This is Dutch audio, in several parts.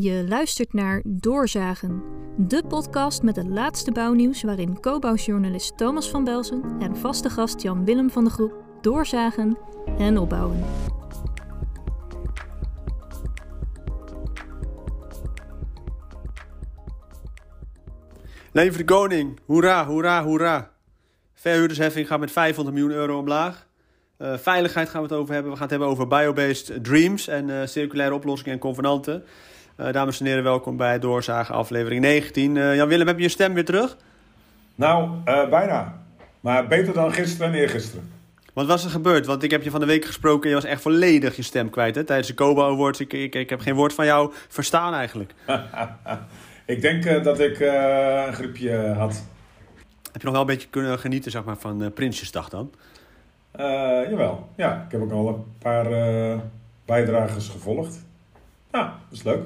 Je luistert naar Doorzagen, de podcast met het laatste bouwnieuws waarin co-bouwjournalist Thomas van Belzen en vaste gast Jan Willem van de Groep doorzagen en opbouwen. Leven de koning, hoera, hoera, hoera. Verhuurdersheffing gaat met 500 miljoen euro omlaag. Uh, veiligheid gaan we het over hebben. We gaan het hebben over biobased dreams en uh, circulaire oplossingen en convenanten. Uh, dames en heren, welkom bij Doorzagen aflevering 19. Jan-Willem, heb je je stem weer terug? Nou, bijna. Maar beter dan gisteren en eergisteren. Wat was er gebeurd? Want ik heb je van de week gesproken en je was echt volledig je stem kwijt hè? tijdens de Kobo Awards. Ik, ik, ik heb geen woord van jou verstaan eigenlijk. ik denk dat ik een griepje had. Heb je nog wel een beetje kunnen genieten zeg maar, van Prinsjesdag dan? Jawel, ja. Ik heb ook al een paar bijdragers gevolgd. Ja, dat is leuk.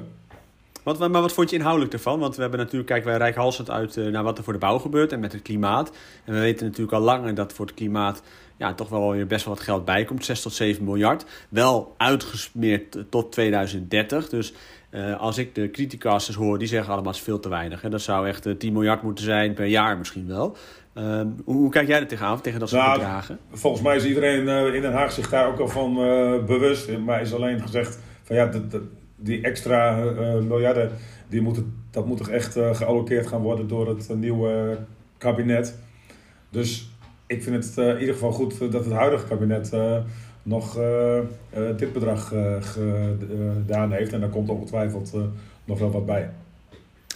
Wat, maar wat vond je inhoudelijk ervan? Want we hebben natuurlijk, kijken wij rijkhalsend uit uh, naar wat er voor de bouw gebeurt en met het klimaat. En we weten natuurlijk al langer dat voor het klimaat ja, toch wel weer best wel wat geld bijkomt. 6 tot 7 miljard. Wel uitgesmeerd tot 2030. Dus uh, als ik de criticasters hoor, die zeggen allemaal is veel te weinig. Hè. Dat zou echt 10 miljard moeten zijn per jaar misschien wel. Ehm, hoe, hoe, kijk jij er tegenaan, tegen dat soort nou, bedragen? Volgens mij is iedereen in Den Haag zich daar ook al van bewust. Maar is alleen gezegd van ja, die extra uh, miljarden, die moeten, dat moet toch echt gealloceerd gaan worden door het nieuwe kabinet. Dus ik vind het in ieder geval goed dat het huidige kabinet nog dit bedrag gedaan heeft. En daar komt ongetwijfeld nog wel wat bij.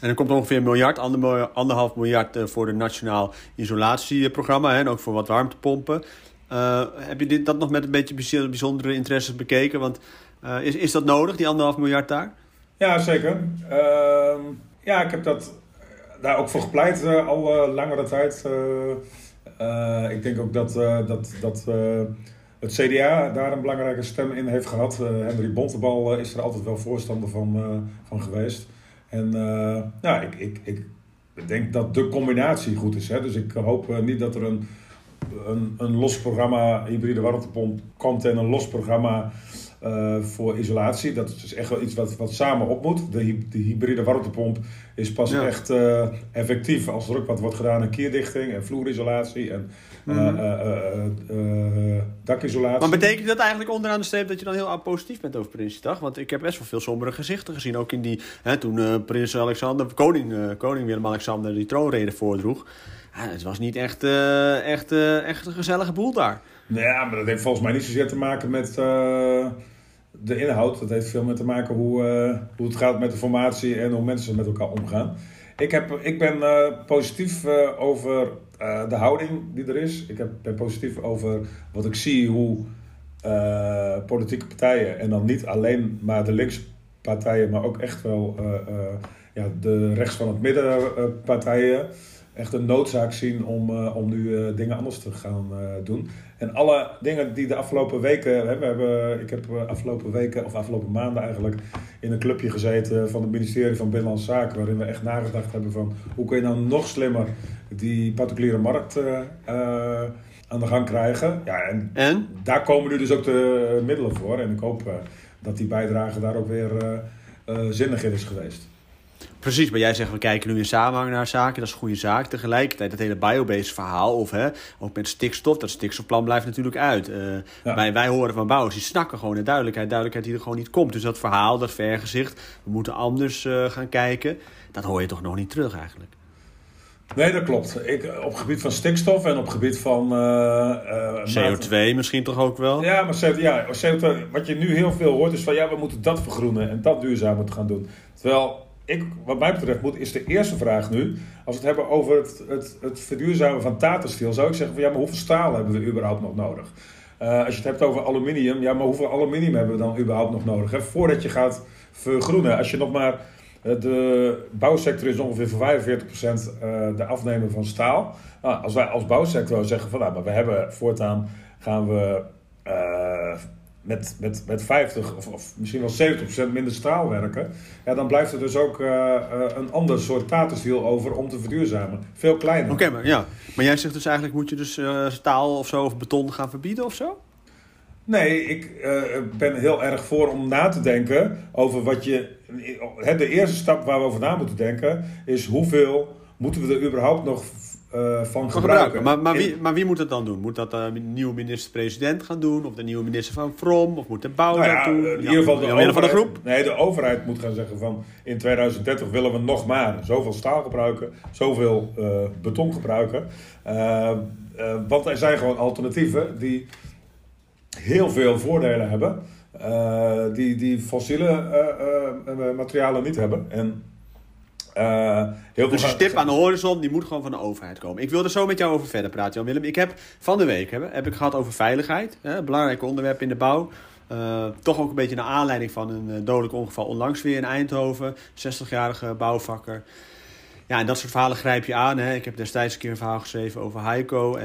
En er komt ongeveer een miljard, anderhalf miljard eh, voor de nationaal isolatieprogramma hè, en ook voor wat warmtepompen. Heb je dit, dat nog met een beetje bijzondere interesses bekeken? Want uh, is, is dat nodig, die anderhalf miljard daar? Ja, zeker. Uh, ja, ik heb dat, daar ook voor gepleit al langere tijd. ik denk ook dat, dat, dat het CDA daar een belangrijke stem in heeft gehad. Henry Bontebal is er altijd wel voorstander van, van geweest. En uh, ja, ik, ik, ik denk dat de combinatie goed is. Hè? Dus ik hoop uh, niet dat er een, een, een los programma hybride warmtepomp komt en een los programma uh, voor isolatie. Dat is dus echt wel iets wat, wat samen op moet. De, de hybride warmtepomp is pas ja. echt uh, effectief als er ook wat wordt gedaan aan kierdichting en vloerisolatie en mm -hmm. dakisolatie. Maar betekent dat eigenlijk onderaan de streep dat je dan heel positief bent over Prinsjesdag? Want ik heb best wel veel sombere gezichten gezien. Ook in die, hè, toen prins Alexander, koning, koning Willem-Alexander die troonrede voordroeg. het was niet echt, echt, echt een gezellige boel daar. Ja, maar dat heeft volgens mij niet zozeer te maken met uh, de inhoud. Dat heeft veel meer te maken hoe, uh, hoe het gaat met de formatie en hoe mensen met elkaar omgaan. Ik, heb, ik ben uh, positief over de houding die er is. Ik ben positief over wat ik zie hoe politieke partijen, en dan niet alleen maar de linkspartijen, maar ook echt wel ja, de rechts van het midden partijen echt een noodzaak zien om, uh, om nu uh, dingen anders te gaan uh, doen. En alle dingen die de afgelopen weken, hè, we hebben, ik heb afgelopen weken, of afgelopen maanden eigenlijk, in een clubje gezeten van het ministerie van Binnenlandse Zaken, waarin we echt nagedacht hebben van hoe kun je nou nog slimmer die particuliere markt aan de gang krijgen. Ja, en, en, daar komen nu dus ook de middelen voor. En ik hoop dat die bijdrage daar ook weer zinnig in is geweest. Precies, maar jij zegt we kijken nu in samenhang naar zaken, dat is een goede zaak. Tegelijkertijd het hele biobased verhaal, of hè, ook met stikstof, dat stikstofplan blijft natuurlijk uit. Uh, wij, wij horen van bouwers, die snakken gewoon naar duidelijkheid, duidelijkheid die er gewoon niet komt. Dus dat verhaal, dat vergezicht, we moeten anders uh, gaan kijken, dat hoor je toch nog niet terug eigenlijk. Nee, dat klopt. Ik, op gebied van stikstof en op gebied van... Uh, CO2 misschien toch ook wel? Ja, maar CO2, ja, CO2, wat je nu heel veel hoort is van... ja, we moeten dat vergroenen en dat duurzamer gaan doen. Terwijl ik, wat mij betreft moet, is de eerste vraag nu, als we het hebben over het, het, het verduurzamen van Tata zou ik zeggen van ja, maar hoeveel staal hebben we überhaupt nog nodig? Uh, als je het hebt over aluminium, ja, maar hoeveel aluminium hebben we dan überhaupt nog nodig? Voordat je gaat vergroenen, als je nog maar, eh, de bouwsector is ongeveer voor 45% uh, de afnemer van staal. Nou, als wij als bouwsector zeggen van nou, maar we hebben voortaan gaan we met, met, met 50 of, of misschien wel 70% minder straal werken, ja, dan blijft er dus ook uh, uh, een ander soort tatenstiel over om te verduurzamen. Veel kleiner. Oké, maar, ja. maar jij zegt dus eigenlijk moet je dus uh, staal of zo of beton gaan verbieden of zo? Nee, ik ben heel erg voor om na te denken over wat je de eerste stap waar we over na moeten denken is hoeveel moeten we er überhaupt nog uh, van gebruiken. Maar, maar, wie, maar wie moet het dan doen? Moet dat de nieuwe minister-president gaan doen? Of de nieuwe minister van Vrom? Of moet de bouw nou ja, doen? In ieder geval de, overheid, van de groep? Nee, de overheid moet gaan zeggen van... in 2030 willen we nog maar zoveel staal gebruiken... zoveel uh, beton gebruiken. Uh, want er zijn gewoon alternatieven die heel veel voordelen hebben... die, die fossiele materialen niet hebben. En uh, heel dus een stip aan de horizon, die moet gewoon van de overheid komen. Ik wil er zo met jou over verder praten, Jan Willem. Ik heb van de week heb, heb ik gehad over veiligheid. Hè, belangrijk onderwerp in de bouw. Uh, toch ook een beetje naar aanleiding van een uh, dodelijk ongeval onlangs weer in Eindhoven. 60-jarige bouwvakker. Ja, en dat soort verhalen grijp je aan. Hè. Ik heb destijds een keer een verhaal geschreven over Heiko.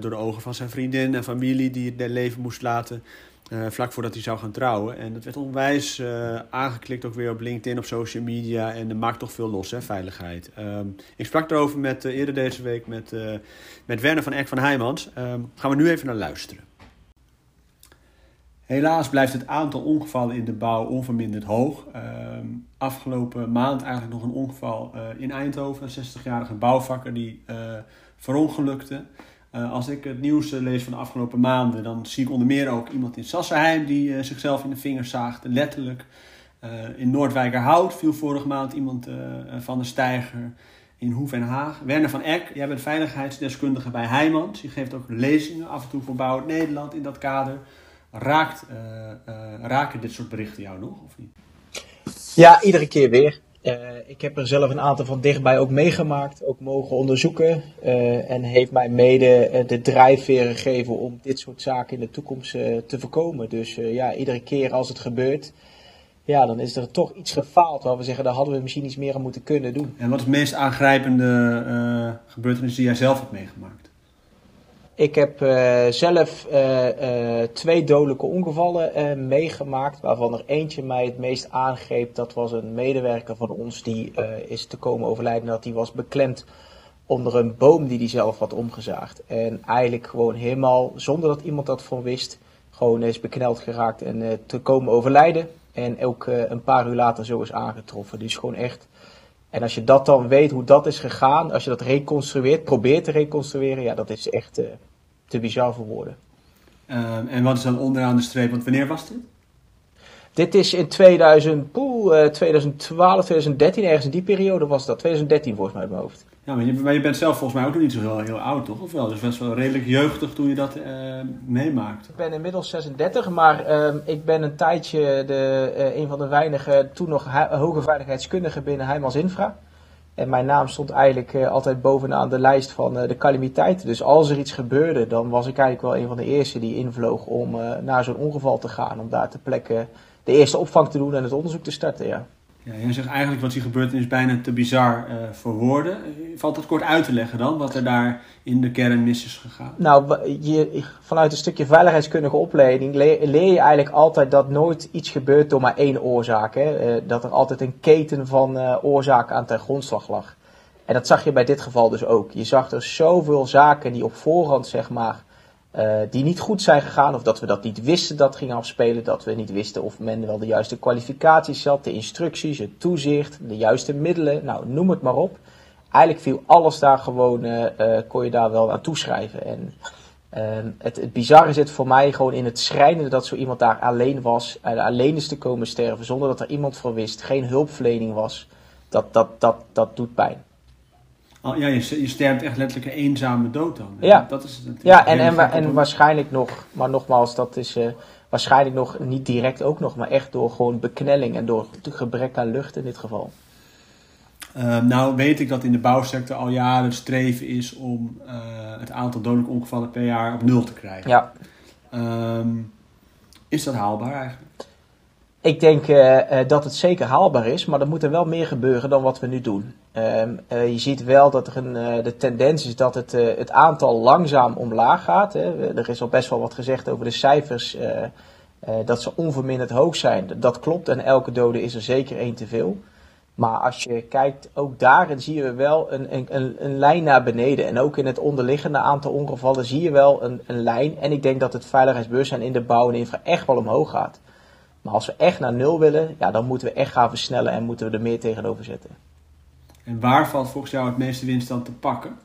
door de ogen van zijn vriendin en familie die het leven moest laten. Uh, vlak voordat hij zou gaan trouwen. En dat werd onwijs uh, aangeklikt ook weer op LinkedIn, op social media. En dat maakt toch veel los, hè, veiligheid. Um, ik sprak erover met, uh, eerder deze week met, met Werner van Eck van Heijmans. Um, gaan we nu even naar luisteren. Helaas blijft het aantal ongevallen in de bouw onverminderd hoog. Um, afgelopen maand eigenlijk nog een ongeval in Eindhoven. Een 60-jarige bouwvakker die verongelukte. Uh, als ik het nieuws uh, lees van de afgelopen maanden, dan zie ik onder meer ook iemand in Sassenheim die uh, zichzelf in de vingers zaagde, letterlijk. in Noordwijkerhout viel vorige maand iemand van de steiger in Hoef en Haag. Werner van Eck, jij bent veiligheidsdeskundige bij Heijmans. Je geeft ook lezingen af en toe voor Bouw Nederland in dat kader. Raakt, raken dit soort berichten jou nog, of niet? Ja, iedere keer weer. Uh, ik heb er zelf een aantal van dichtbij ook meegemaakt, ook mogen onderzoeken. Uh, en heeft mij mede uh, de drijfveer gegeven om dit soort zaken in de toekomst te voorkomen. Dus ja, iedere keer als het gebeurt, ja, dan is er toch iets gefaald waar we zeggen, daar hadden we misschien iets meer aan moeten kunnen doen. En wat is het meest aangrijpende gebeurtenis die jij zelf hebt meegemaakt? Ik heb uh, zelf uh, uh, twee dodelijke ongevallen meegemaakt, waarvan er eentje mij het meest aangreep. Dat was een medewerker van ons die is te komen overlijden dat hij was beklemd onder een boom die hij zelf had omgezaagd. En eigenlijk gewoon helemaal, zonder dat iemand dat van wist, gewoon is bekneld geraakt en te komen overlijden. En ook een paar uur later zo is aangetroffen. Dus gewoon echt... En als je dat dan weet, hoe dat is gegaan, als je dat reconstrueert, probeert te reconstrueren, ja, dat is echt te bizar voor woorden. Ehm, en wat is dan onderaan de streep? Want wanneer was dit? Dit is in 2000, poeh, 2012, 2013, ergens in die periode was dat. 2013 volgens mij in mijn hoofd. Ja, maar je, maar je bent zelf volgens mij ook nog niet zo heel, heel oud, toch? Of wel? Dus best wel redelijk jeugdig toen je dat uh, meemaakt. Ik ben inmiddels 36, maar uh, ik ben een tijdje de, uh, een van de weinige toen nog hoge veiligheidskundigen binnen Heijmans Infra. En mijn naam stond eigenlijk uh, altijd bovenaan de lijst van uh, de calamiteiten. Dus als er iets gebeurde, dan was ik eigenlijk wel een van de eerste die invloog om uh, naar zo'n ongeval te gaan. Om daar ter plekke de eerste opvang te doen en het onderzoek te starten. Ja. Ja, jij zegt eigenlijk wat hier gebeurt is bijna te bizar uh, voor woorden. Valt dat kort uit te leggen dan, wat er daar in de kern mis is gegaan? Nou, je, vanuit een stukje veiligheidskundige opleiding leer, je eigenlijk altijd dat nooit iets gebeurt door maar één oorzaak. Hè? Uh, dat er altijd een keten van uh, oorzaken aan ten grondslag lag. En dat zag je bij dit geval dus ook. Je zag er zoveel zaken die op voorhand, zeg maar, uh, die niet goed zijn gegaan, of dat we dat niet wisten dat ging afspelen, dat we niet wisten of men wel de juiste kwalificaties had, de instructies, het toezicht, de juiste middelen, nou noem het maar op. Eigenlijk viel alles daar gewoon, uh, uh, kon je daar wel aan toeschrijven. En ehm, het, het bizarre zit voor mij gewoon in het schrijnende dat zo iemand daar alleen was, alleen is te komen sterven, zonder dat er iemand voor wist, geen hulpverlening was. Dat, dat, dat, dat doet pijn. Oh, ja, je, je sterft echt letterlijk een eenzame dood dan. Ja, dat is het, ja en, en, en waarschijnlijk nog, maar nogmaals, dat is uh, waarschijnlijk nog niet direct ook nog, maar echt door gewoon beknelling en door gebrek aan lucht in dit geval. Uh, nou weet ik dat in de bouwsector al jaren het streven is om uh, het aantal dodelijke ongevallen per jaar op nul te krijgen. Ja. Um, is dat haalbaar eigenlijk? Ik denk uh, dat het zeker haalbaar is, maar er moet er wel meer gebeuren dan wat we nu doen. Uh, uh, je ziet wel dat er een, de tendens is dat het, het aantal langzaam omlaag gaat. Hè. Er is al best wel wat gezegd over de cijfers, dat ze onverminderd hoog zijn. Dat klopt en elke dode is er zeker één te veel. Maar als je kijkt, ook daarin zie je wel een, een, een, lijn naar beneden. En ook in het onderliggende aantal ongevallen zie je wel een, een lijn. En ik denk dat het veiligheidsbewustzijn in de bouw en infra echt wel omhoog gaat. Maar als we echt naar nul willen, ja, dan moeten we echt gaan versnellen en moeten we er meer tegenover zetten. En waar valt volgens jou het meeste winst dan te pakken?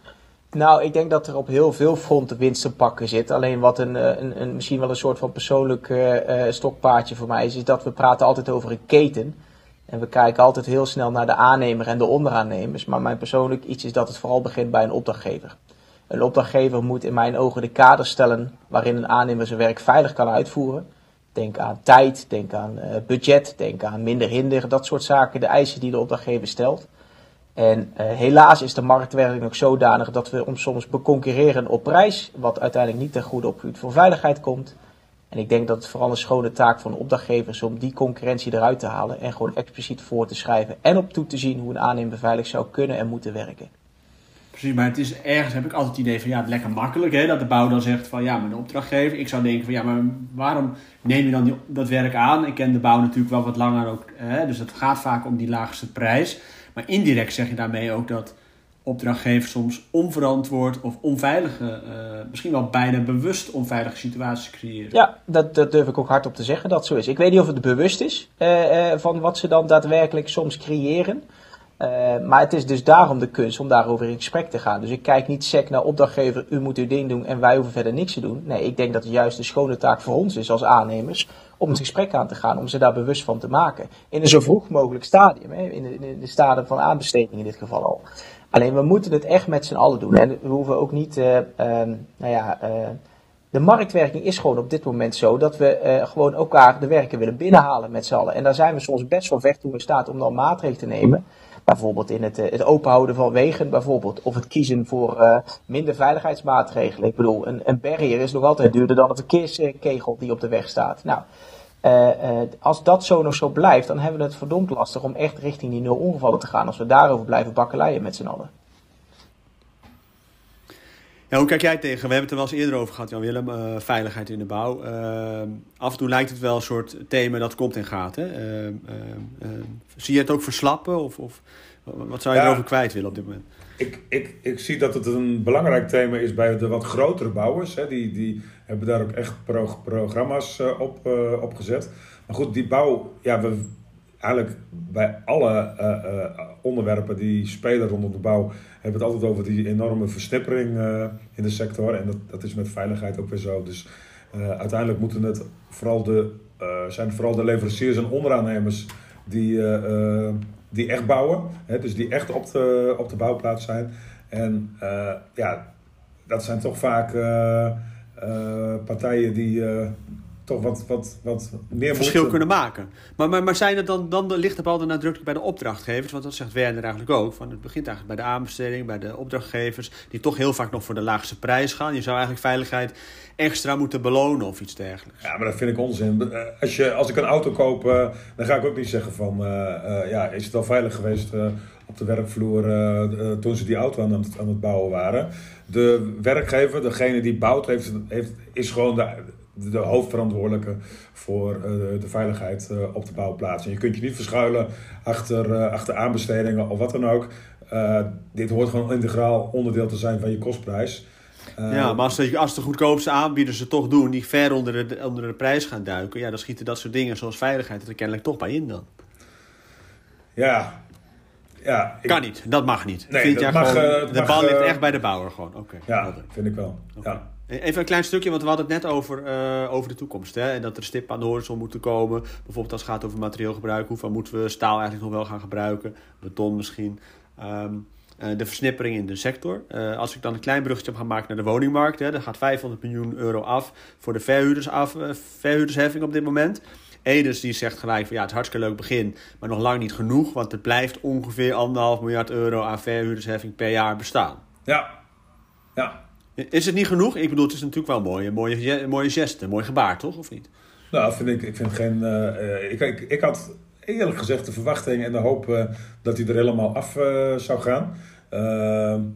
Nou, ik denk dat er op heel veel fronten winst te pakken zit. Alleen wat een, eh, een, misschien wel een soort van persoonlijk uh, stokpaardje voor mij is, is dat we praten altijd over een keten. En we kijken altijd heel snel naar de aannemer en de onderaannemers. Maar mijn persoonlijk iets is dat het vooral begint bij een opdrachtgever. Een opdrachtgever moet in mijn ogen de kaders stellen waarin een aannemer zijn werk veilig kan uitvoeren. Denk aan tijd, denk aan budget, denk aan minder hinder, dat soort zaken, de eisen die de opdrachtgever stelt. En uh, helaas is de marktwerking ook zodanig dat we om soms beconcurreren op prijs, wat uiteindelijk niet ten goede op voor veiligheid komt. En ik denk dat het vooral een schone taak van de opdrachtgever is om die concurrentie eruit te halen en gewoon expliciet voor te schrijven en op toe te zien hoe een aannemer veilig zou kunnen en moeten werken. Precies, maar het is ergens heb ik altijd het idee van ja, het lekker makkelijk hè, dat de bouw dan zegt van ja, de opdrachtgever. Ik zou denken van ja, maar waarom neem je dan dat werk aan? Ik ken de bouw natuurlijk wel wat langer ook, hè, dus het gaat vaak om die laagste prijs. Maar indirect zeg je daarmee ook dat opdrachtgevers soms onverantwoord of onveilige, uh, misschien wel bijna bewust onveilige situaties creëren. Ja, dat, dat durf ik ook hardop te zeggen dat zo is. Ik weet niet of het bewust is uh, uh, van wat ze dan daadwerkelijk soms creëren. Maar het is dus daarom de kunst om daarover in gesprek te gaan. Dus ik kijk niet sec naar opdrachtgever, u moet uw ding doen en wij hoeven verder niks te doen. Nee, ik denk dat het juist de schone taak voor ons is als aannemers om het gesprek aan te gaan, om ze daar bewust van te maken. In een zo vroeg mogelijk stadium, hè? In, de, in de stadium van aanbesteding in dit geval al. Alleen we moeten het echt met z'n allen doen. En we hoeven ook niet, uh, nou ja, uh, de marktwerking is gewoon op dit moment zo dat we gewoon elkaar de werken willen binnenhalen met z'n allen. En daar zijn we soms best wel ver toe in staat om dan maatregelen te nemen. Bijvoorbeeld in het, het openhouden van wegen, bijvoorbeeld. Of het kiezen voor uh, minder veiligheidsmaatregelen. Ik bedoel, een, een barrier is nog altijd duurder dan een verkeerskegel die op de weg staat. Nou, uh, als dat zo nog zo blijft, dan hebben we het verdomd lastig om echt richting die nul ongevallen te gaan. Als we daarover blijven bakkeleien met z'n allen. Ja, hoe kijk jij tegen? We hebben het er wel eens eerder over gehad, Jan-Willem. Uh, veiligheid in de bouw. af en toe lijkt het wel een soort thema dat komt en gaat. Hè? zie je het ook verslappen? Of, of wat zou je ja, erover kwijt willen op dit moment? Ik, ik, ik zie dat het een belangrijk thema is bij de wat grotere bouwers. Hè? Die, die hebben daar ook echt pro programma's op, uh, op gezet. Maar goed, die bouw, ja, we, eigenlijk bij alle uh, onderwerpen die spelen rondom de bouw, hebben we het altijd over die enorme versnippering in de sector. En dat, dat is met veiligheid ook weer zo. Dus uiteindelijk moeten het vooral de, zijn vooral de leveranciers en onderaannemers die die echt bouwen. Hè, dus die echt op de, op de bouwplaats zijn. En ja, dat zijn toch vaak partijen die toch wat, wat, wat meer verschil moeten... kunnen maken. Maar, maar, maar zijn het dan, dan ligt de bal dan nadrukkelijk bij de opdrachtgevers? Want dat zegt Werner eigenlijk ook. Van het begint eigenlijk bij de aanbesteding, bij de opdrachtgevers, die toch heel vaak nog voor de laagste prijs gaan. Je zou eigenlijk veiligheid extra moeten belonen of iets dergelijks. Ja, maar dat vind ik onzin. Als, je, als ik een auto koop, dan ga ik ook niet zeggen van, uh, uh, ja, is het wel veilig geweest uh, op de werkvloer toen ze die auto aan het, aan het bouwen waren. De werkgever, degene die bouwt, heeft, heeft, is gewoon de de hoofdverantwoordelijke voor uh, de veiligheid uh, op de bouwplaats. En je kunt je niet verschuilen achter, uh, achter aanbestedingen of wat dan ook. dit hoort gewoon integraal onderdeel te zijn van je kostprijs. ja, maar als de, als de goedkoopste aanbieders het toch doen, die ver onder de, onder de prijs gaan duiken, ja, dan schieten dat soort dingen zoals veiligheid er kennelijk toch bij in dan. Ja, ja, ik... Kan niet, dat mag niet. Nee, vind dat mag, gewoon, de mag, bal ligt echt bij de bouwer gewoon. Oké. ja, vind ik wel. Okay. Ja. Even een klein stukje, want we hadden het net over, uh, over de toekomst. Hè? En dat er stip aan de horizon moeten komen. Bijvoorbeeld als het gaat over materieelgebruik. Hoeveel moeten we staal eigenlijk nog wel gaan gebruiken? Beton misschien. Um, uh, de versnippering in de sector. Uh, als ik dan een klein bruggetje gaan maken naar de woningmarkt. Hè, dan gaat 500 miljoen euro af voor de verhuurders verhuurdersheffing op dit moment. Edens die zegt gelijk van ja, het is hartstikke leuk begin, maar nog lang niet genoeg. Want er blijft ongeveer anderhalf miljard euro aan verhuurdersheffing per jaar bestaan. Ja, ja. Is het niet genoeg? Ik bedoel, het is natuurlijk wel mooi. Een mooie, een mooie geste, een mooi gebaar, toch? Of niet? Nou, vind ik, ik vind geen. Uh, ik, ik, ik, had eerlijk gezegd de verwachting en de hoop uh, dat hij er helemaal af zou gaan.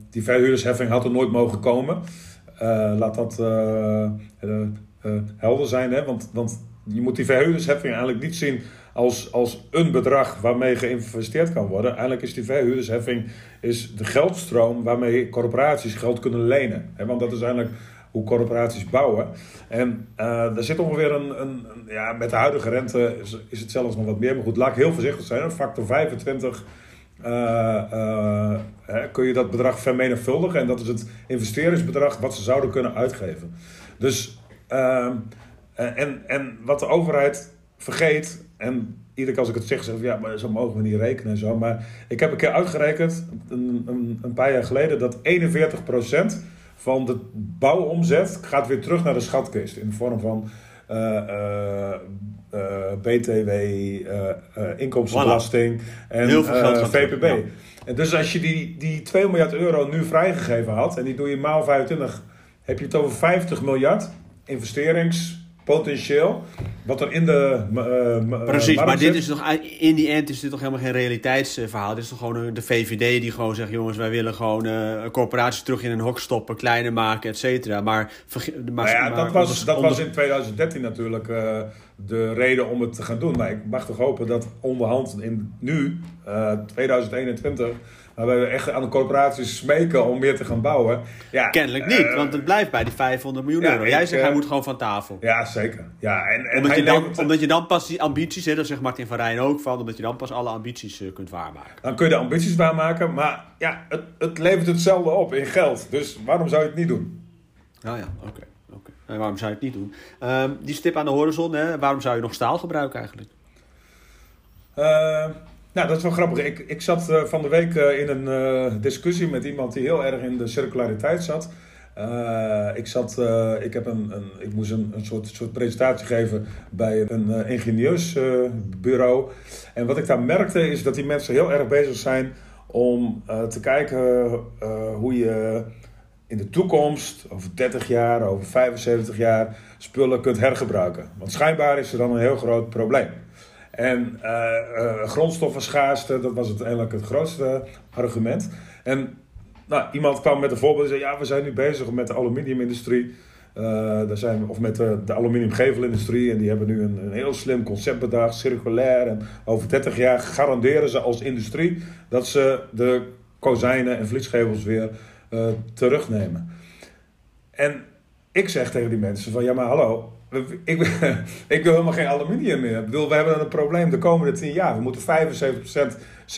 die verhuurdersheffing had er nooit mogen komen. laat dat helder zijn, hè? Want, want je moet die verhuurdersheffing eigenlijk niet zien als, als een bedrag waarmee geïnvesteerd kan worden. Eigenlijk is die verhuurdersheffing is de geldstroom waarmee corporaties geld kunnen lenen. want dat is eigenlijk hoe corporaties bouwen. En uh, er zit ongeveer een, een, ja, met de huidige rente is, het zelfs nog wat meer. Maar goed, laat ik heel voorzichtig zijn. Een factor 25 kun je dat bedrag vermenigvuldigen. En dat is het investeringsbedrag wat ze zouden kunnen uitgeven. Dus, ehm, en, en wat de overheid vergeet, en iedere keer als ik het zeg, zeg ik ja, maar zo mogen we niet rekenen en zo. Maar ik heb een keer uitgerekend, een, een, een paar jaar geleden, dat 41% van de bouwomzet gaat weer terug naar de schatkist. In de vorm van uh, uh, uh, BTW, inkomstenbelasting en Heel veel geld VPB. En dus als je die, die 2 miljard euro nu vrijgegeven had en die doe je maal 25, heb je het over 50 miljard investerings potentieel. Wat er in de. Uh, Precies, maar dit is toch. In die end is dit toch helemaal geen realiteitsverhaal. Dit is toch gewoon de VVD die gewoon zegt: jongens, wij willen gewoon uh, corporaties terug in een hok stoppen, kleiner maken, et cetera. Maar, maar, nou ja, dat, was, dat was in 2013 natuurlijk uh, de reden om het te gaan doen. Maar ik mag toch hopen dat onderhand in nu, 2021 Waarbij we echt aan de corporaties smeken om meer te gaan bouwen. Ja, Kennelijk niet, uh, want het blijft bij die 500 miljoen euro. Jij zegt hij moet gewoon van tafel. Ja, zeker. Ja, en, en omdat, je dan, omdat je dan pas die ambities, hè, daar zegt Martin van Rijn ook van, omdat je dan pas alle ambities uh, kunt waarmaken. Dan kun je de ambities waarmaken, maar ja, het, het levert hetzelfde op in geld. Dus waarom zou je het niet doen? Nou ja, oké. Okay, okay. En waarom zou je het niet doen? Um, die stip aan de horizon, hè, waarom zou je nog staal gebruiken eigenlijk? Nou, dat is wel grappig. Ik, ik zat uh, van de week uh, in een uh, discussie met iemand die heel erg in de circulariteit zat. ik, zat, ik, heb een, een, ik moest een, een soort, soort presentatie geven bij een ingenieursbureau. en wat ik daar merkte is dat die mensen heel erg bezig zijn om te kijken hoe je in de toekomst, over 30 jaar, over 75 jaar, spullen kunt hergebruiken. Want schijnbaar is er dan een heel groot probleem. En uh, grondstoffenschaarste, dat was uiteindelijk het grootste argument. En nou, iemand kwam met een voorbeeld en zei: Ja, we zijn nu bezig met de aluminiumindustrie. Uh, daar zijn, of met de, de aluminiumgevelindustrie. En die hebben nu een, een heel slim concept bedacht, circulair. En over 30 jaar garanderen ze als industrie dat ze de kozijnen en vliesgevels weer terugnemen. En ik zeg tegen die mensen: van ja, maar hallo, ik, ik wil helemaal geen aluminium meer. Ik bedoel, we hebben een probleem de komende 10 jaar. We moeten 75%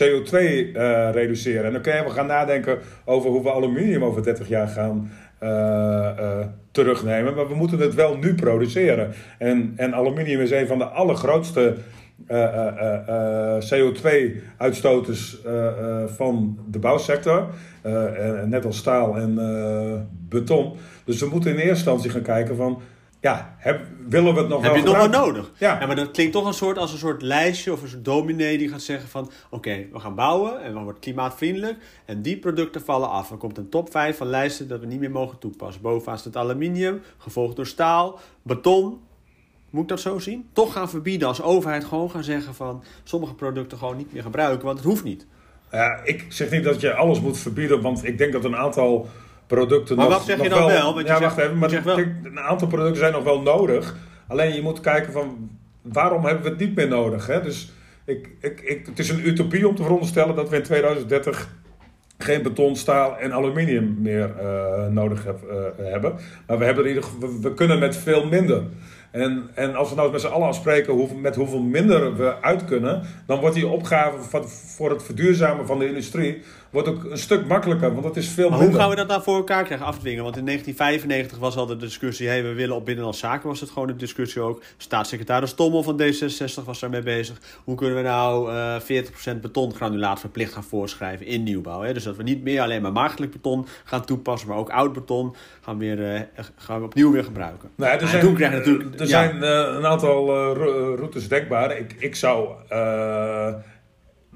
CO2 uh, reduceren. En dan kun je gaan nadenken over hoe we aluminium over 30 jaar gaan uh, uh, terugnemen. Maar we moeten het wel nu produceren. En, en aluminium is een van de allergrootste CO2-uitstoters van de bouwsector. net als staal en beton. Dus we moeten in eerste instantie gaan kijken van ja, heb, willen we het nog heb wel je het nog wel nodig? Ja. ja. maar dat klinkt toch een soort, als een soort lijstje of een soort dominee die gaat zeggen van... Oké, we gaan bouwen en dan wordt klimaatvriendelijk en die producten vallen af. Er komt een top 5 van lijsten dat we niet meer mogen toepassen. Bovenaan staat aluminium, gevolgd door staal, beton. Moet ik dat zo zien? Toch gaan verbieden als overheid gewoon gaan zeggen van... Sommige producten gewoon niet meer gebruiken, want het hoeft niet. Ja, ik zeg niet dat je alles moet verbieden, want ik denk dat een aantal producten maar nog, wat zeg je dan wel... wel? ja, wacht even. Maar een aantal producten zijn nog wel nodig. Alleen je moet kijken van... Waarom hebben we het niet meer nodig? Hè? Dus ik, ik, ik, het is een utopie om te veronderstellen dat we in 2030 geen beton, staal en aluminium meer uh, nodig heb, uh, hebben. Maar we, hebben in ieder we, we, kunnen met veel minder. En, en als we nou met z'n allen afspreken met hoeveel minder we uit kunnen, dan wordt die opgave van, voor het verduurzamen van de industrie wordt ook een stuk makkelijker, want dat is veel maar minder. hoe gaan we dat nou voor elkaar krijgen, afdwingen? Want in 1995 was al de discussie, hey, we willen op Binnenlandse Zaken, was het gewoon de discussie ook. Staatssecretaris Tommel van D66 was daarmee bezig. Hoe kunnen we nou uh, 40% betongranulaat verplicht gaan voorschrijven in nieuwbouw? Hè? Dus dat we niet meer alleen maar maagdelijk beton gaan toepassen, maar ook oud beton gaan, weer, uh, gaan we opnieuw weer gebruiken. Nou, er zijn, krijg je natuurlijk, er ja. zijn uh, een aantal routes dekbaar. Ik, ik zou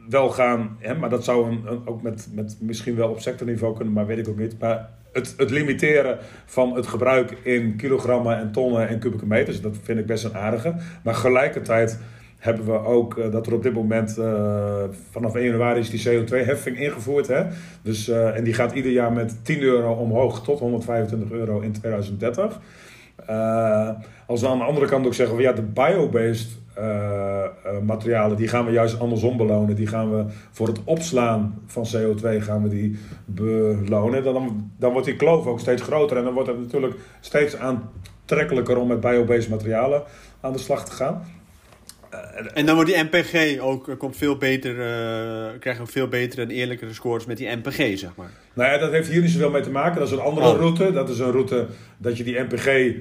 wel gaan, hè, maar dat zou een, ook met, met misschien wel op sectorniveau kunnen, maar weet ik ook niet. Maar het, het limiteren van het gebruik in kilogrammen en tonnen en kubieke meters, dat vind ik best een aardige. Maar gelijkertijd hebben we ook uh, dat er op dit moment uh, vanaf 1 januari is die CO2-heffing ingevoerd. Hè? Dus, uh, en die gaat ieder jaar met 10 euro omhoog tot 125 euro in 2030. als we aan de andere kant ook zeggen, van, ja, de biobased materialen, die gaan we juist andersom belonen. Die gaan we voor het opslaan van CO2 gaan we die belonen. Dan, dan wordt die kloof ook steeds groter en dan wordt het natuurlijk steeds aantrekkelijker om met biobased materialen aan de slag te gaan. En dan wordt die MPG ook eh, komt veel beter, uh, krijgen we veel betere en eerlijkere scores met die MPG, zeg maar. Nou ja, dat heeft hier niet zoveel mee te maken. Dat is een andere oh. route. Dat is een route dat je die MPG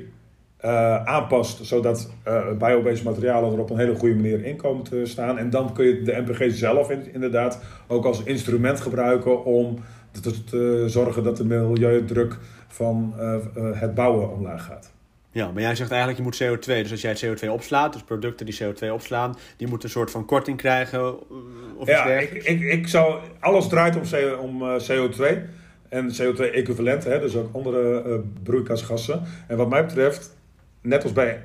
uh, aanpast, zodat uh, biobased materialen er op een hele goede manier in komen te staan. En dan kun je de MPG zelf inderdaad ook als instrument gebruiken om te, zorgen dat de milieudruk van het bouwen omlaag gaat. Ja, maar jij zegt eigenlijk je moet CO2. Dus als jij het CO2 opslaat, dus producten die CO2 opslaan, die moeten een soort van korting krijgen eh, of Ja, ik, ik, ik zou, alles draait om, om CO2 eh, en CO2-equivalenten, dus ook andere broeikasgassen. En wat mij betreft, net als bij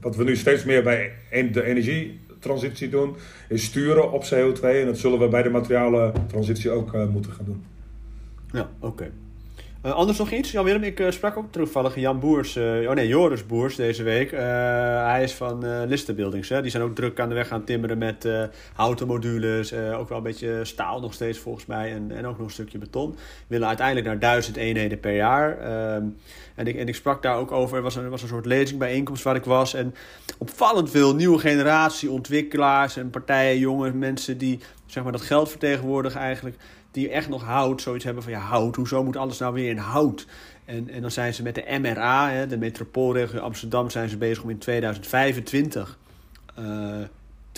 wat we nu steeds meer bij de energietransitie doen, is sturen op CO2. En dat zullen we bij de materialentransitie ook moeten gaan doen. Ja, oké. Uh, anders nog iets? Jan-Willem, ik uh, sprak ook toevallig Jan Boers, uh, oh nee, Joris Boers deze week. hij is van Listenbuildings. Hè? Die zijn ook druk aan de weg gaan timmeren met houten modules. ook wel een beetje staal nog steeds volgens mij. En, en ook nog een stukje beton. Willen uiteindelijk naar duizend eenheden per jaar. Ehm, en, ik, en ik sprak daar ook over. Er was een, was een soort lezingbijeenkomst waar ik was. En opvallend veel nieuwe generatie ontwikkelaars en partijen, jonge mensen die zeg maar, dat geld vertegenwoordigen eigenlijk die echt nog hout zoiets hebben van ja, hout, hoezo moet alles nou weer in hout? En, en dan zijn ze met de MRA, hè, de metropoolregio Amsterdam, zijn ze bezig om in 2025 uh,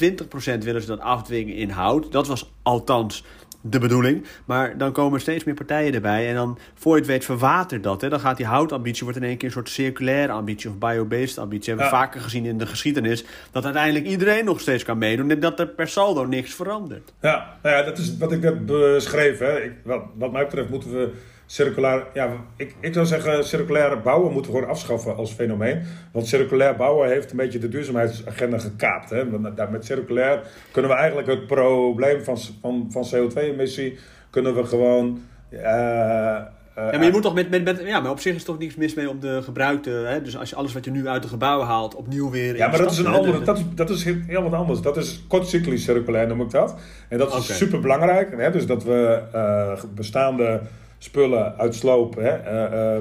20% willen ze dat afdwingen in hout. Dat was althans de bedoeling. Maar dan komen steeds meer partijen erbij. En dan, voor je het weet, verwatert dat. Hè? Dan gaat die houtambitie wordt in één keer een soort circulaire ambitie of biobased ambitie. Hebben we vaker gezien in de geschiedenis. Dat uiteindelijk iedereen nog steeds kan meedoen. En dat er per saldo niks verandert. Ja, nou ja dat is wat ik heb beschreven. Hè. Ik, wat, wat mij betreft moeten we circulair, ja, ik, ik zou zeggen, circulaire bouwen moeten we gewoon afschaffen als fenomeen. Want circulair bouwen heeft een beetje de duurzaamheidsagenda gekaapt. Hè? Met circulair kunnen we eigenlijk het probleem van, van, van CO2-emissie, kunnen we gewoon... Uh, ja, maar je moet toch met, met, met, ja, maar op zich is toch niks mis mee om de gebruikte, hè? dus als je alles wat je nu uit de gebouwen haalt opnieuw weer. Ja, maar dat is een andere, dat is, dat is heel wat anders. Dat is kortcyclisch circulair noem ik dat. En dat is okay. super belangrijk. Hè? Dus dat we uh, bestaande spullen uit sloop uh, uh,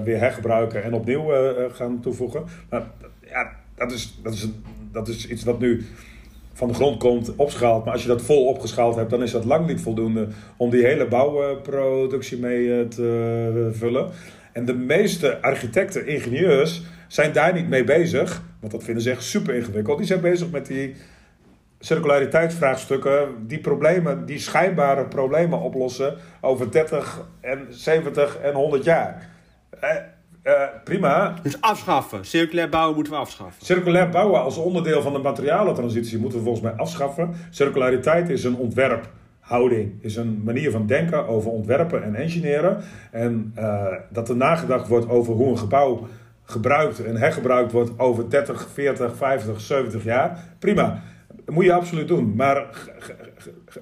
weer hergebruiken en opnieuw uh, gaan toevoegen. Maar ja, dat is, dat, is, dat is iets wat nu van de grond komt, opschaalt. Maar als je dat vol opgeschaald hebt, dan is dat lang niet voldoende om die hele bouwproductie mee te vullen. En de meeste architecten, ingenieurs zijn daar niet mee bezig, want dat vinden ze echt super ingewikkeld. Die zijn bezig met die circulariteitsvraagstukken die problemen, die schijnbare problemen oplossen over 30 en 70 en 100 jaar. Eh, eh, prima. Dus afschaffen. Circulair bouwen moeten we afschaffen. Circulair bouwen als onderdeel van de materialentransitie moeten we volgens mij afschaffen. Circulariteit is een ontwerphouding, is een manier van denken over ontwerpen en engineeren. En uh, dat er nagedacht wordt over hoe een gebouw gebruikt en hergebruikt wordt over 30, 40, 50, 70 jaar. Prima. Moet je absoluut doen. Maar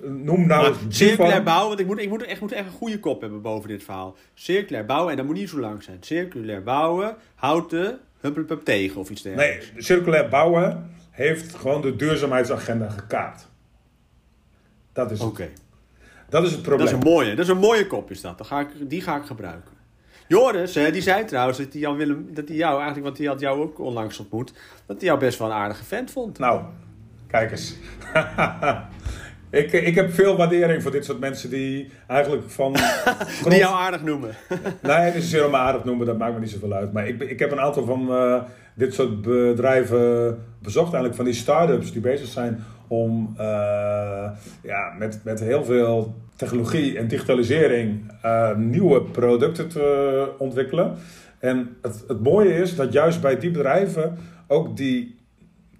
noem nou... Maar circulair bouwen, want ik moet, ik, moet echt, moet echt een goede kop hebben boven dit verhaal. Circulair bouwen, en dat moet niet zo lang zijn. Circulair bouwen, houten, huppelpup tegen of iets dergelijks. Nee, circulair bouwen heeft gewoon de duurzaamheidsagenda gekaapt. Dat is Oké. Dat is het probleem. Dat is een mooie, dat is een mooie kop is dat. Dan ga ik, die ga ik gebruiken. Joris, die zei trouwens dat hij Jan Willem, dat hij jou eigenlijk, want hij had jou ook onlangs ontmoet, dat hij jou best wel een aardige vent vond. Nou, Kijk eens. ik, ik heb veel waardering voor dit soort mensen die eigenlijk van... die jou aardig noemen. nee, niet zozeer om aardig noemen, dat maakt me niet zoveel uit. Maar ik, ik heb een aantal van uh, dit soort bedrijven bezocht. Eigenlijk van die start-ups die bezig zijn om uh, ja, met, met heel veel technologie en digitalisering uh, nieuwe producten te ontwikkelen. En het, het mooie is dat juist bij die bedrijven ook die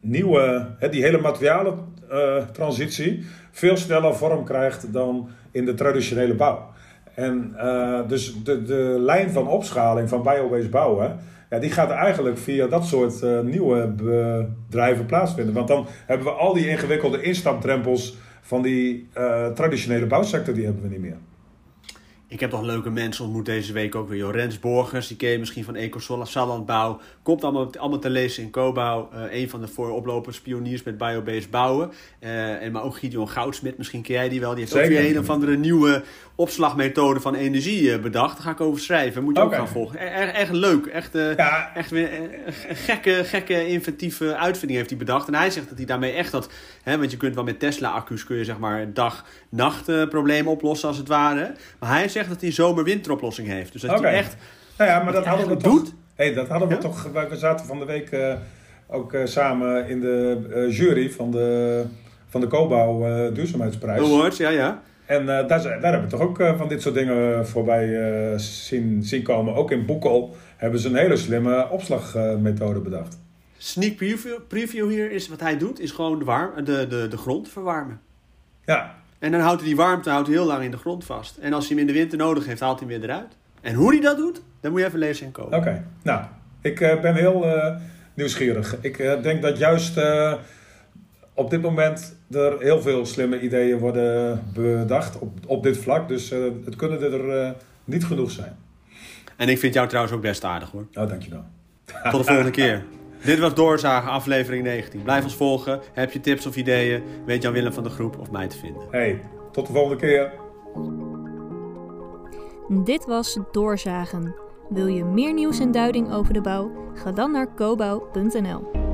nieuwe, hè, die hele materialentransitie uh, veel sneller vorm krijgt dan in de traditionele bouw. En uh, dus de, de lijn van opschaling van biobased bouwen, ja, die gaat eigenlijk via dat soort uh, nieuwe bedrijven plaatsvinden. Want dan hebben we al die ingewikkelde instapdrempels van die traditionele bouwsector, die hebben we niet meer. Ik heb toch leuke mensen ontmoet deze week ook weer. Joh. Rens Borgers, die ken je misschien van Ecosola Sallandbouw. Komt allemaal, allemaal te lezen in Cobouw. Uh, een van de vooroplopers, pioniers met biobased bouwen. Uh, en, maar ook Gideon Goudsmit, misschien ken jij die wel. Die heeft Zeker. ook weer een of andere nieuwe opslagmethode van energie uh, bedacht. Daar ga ik over schrijven. Moet je okay. ook gaan volgen. Echt, echt leuk. Echt, ja. echt weer een gekke, gekke, inventieve uitvinding heeft hij bedacht. En hij zegt dat hij daarmee echt dat... Hè, want je kunt wel met Tesla-accu's kun je zeg maar dag-nacht probleem oplossen als het ware. Maar hij zegt dat hij zomer-winteroplossing heeft. Dus dat hij echt... Nou ja, maar dat hadden we toch... Hey, dat hadden we toch... We zaten van de week uh, ook uh, samen in de uh, jury van de, van de Cobouw duurzaamheidsprijs. Awards, ja, ja. En daar, daar hebben we toch ook van dit soort dingen voorbij zien, zien komen. Ook in Boekel hebben ze een hele slimme opslagmethode bedacht. Sneak preview, preview hier is wat hij doet, is gewoon de, warm, de, de, de grond verwarmen. Ja, en dan houdt hij die warmte houdt heel lang in de grond vast. En als hij hem in de winter nodig heeft, haalt hij hem weer eruit. En hoe hij dat doet, dan moet je even lezen en komen. Oké, nou, ik uh, ben heel uh, nieuwsgierig. Ik uh, denk dat juist op dit moment er heel veel slimme ideeën worden bedacht op, op dit vlak. Dus het kunnen er niet genoeg zijn. En ik vind jou trouwens ook best aardig hoor. Oh, dankjewel. Tot de volgende keer. Dit was Doorzagen, aflevering 19. Blijf ons volgen. Heb je tips of ideeën? Weet Jan Willem van de groep of mij te vinden. Hey, tot de volgende keer. Dit was Doorzagen. Wil je meer nieuws en duiding over de bouw? Ga dan naar cobouw.nl.